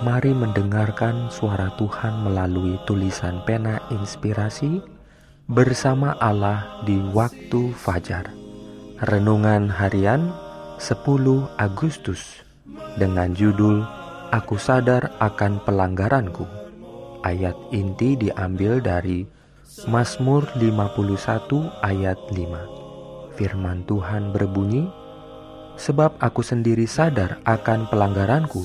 Mari mendengarkan suara Tuhan melalui tulisan pena inspirasi bersama Allah di waktu fajar. Renungan harian 10 Agustus dengan judul Aku sadar akan pelanggaranku. Ayat inti diambil dari Mazmur 51 ayat 5. Firman Tuhan berbunyi, Sebab aku sendiri sadar akan pelanggaranku,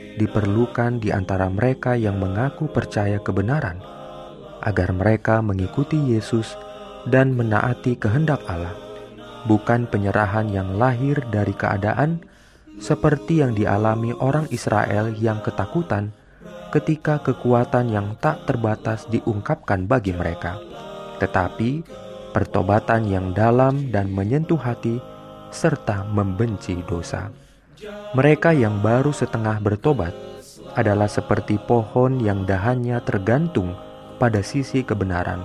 diperlukan di antara mereka yang mengaku percaya kebenaran, agar mereka mengikuti Yesus dan menaati kehendak Allah, bukan penyerahan yang lahir dari keadaan seperti yang dialami orang Israel yang ketakutan ketika kekuatan yang tak terbatas diungkapkan bagi mereka, tetapi pertobatan yang dalam dan menyentuh hati serta membenci dosa. Mereka yang baru setengah bertobat adalah seperti pohon yang dahannya tergantung pada sisi kebenaran,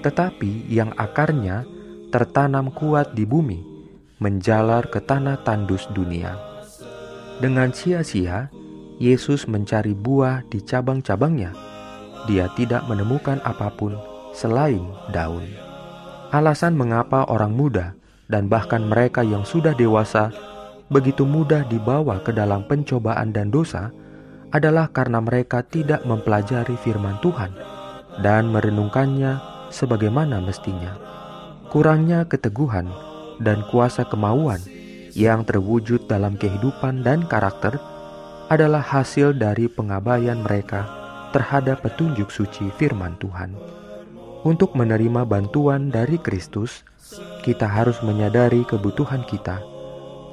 tetapi yang akarnya tertanam kuat di bumi, menjalar ke tanah tandus dunia. Dengan sia-sia, Yesus mencari buah di cabang-cabangnya. Dia tidak menemukan apa pun selain daun. Alasan mengapa orang muda dan bahkan mereka yang sudah dewasa begitu mudah dibawa ke dalam pencobaan dan dosa adalah karena mereka tidak mempelajari firman Tuhan dan merenungkannya sebagaimana mestinya. Kurangnya keteguhan dan kuasa kemauan yang terwujud dalam kehidupan dan karakter adalah hasil dari pengabaian mereka terhadap petunjuk suci firman Tuhan. Untuk menerima bantuan dari Kristus, kita harus menyadari kebutuhan kita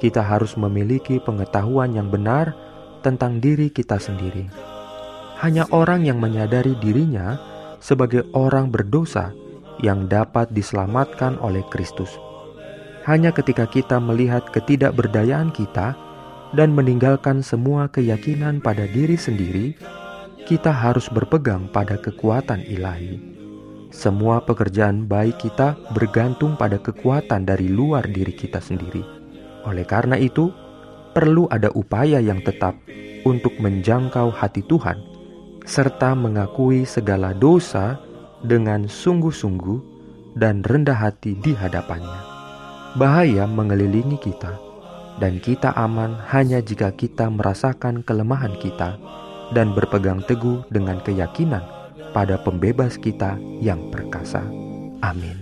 kita harus memiliki pengetahuan yang benar tentang diri kita sendiri. Hanya orang yang menyadari dirinya sebagai orang berdosa yang dapat diselamatkan oleh Kristus. Hanya ketika kita melihat ketidakberdayaan kita dan meninggalkan semua keyakinan pada diri sendiri, kita harus berpegang pada kekuatan ilahi. Semua pekerjaan baik kita bergantung pada kekuatan dari luar diri kita sendiri. Oleh karena itu, perlu ada upaya yang tetap untuk menjangkau hati Tuhan, serta mengakui segala dosa dengan sungguh-sungguh dan rendah hati di hadapannya. Bahaya mengelilingi kita, dan kita aman hanya jika kita merasakan kelemahan kita dan berpegang teguh dengan keyakinan pada pembebas kita yang perkasa. Amin.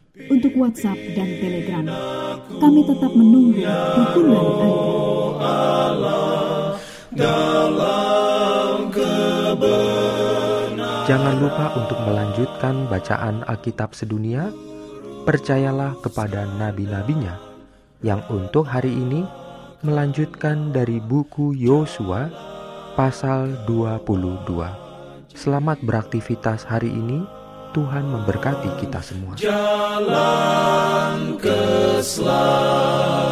untuk WhatsApp dan Telegram. Kami tetap menunggu dukungan Anda. Jangan lupa untuk melanjutkan bacaan Alkitab sedunia. Percayalah kepada nabi-nabinya yang untuk hari ini melanjutkan dari buku Yosua pasal 22. Selamat beraktivitas hari ini. Tuhan memberkati kita semua. Jalan keselamatan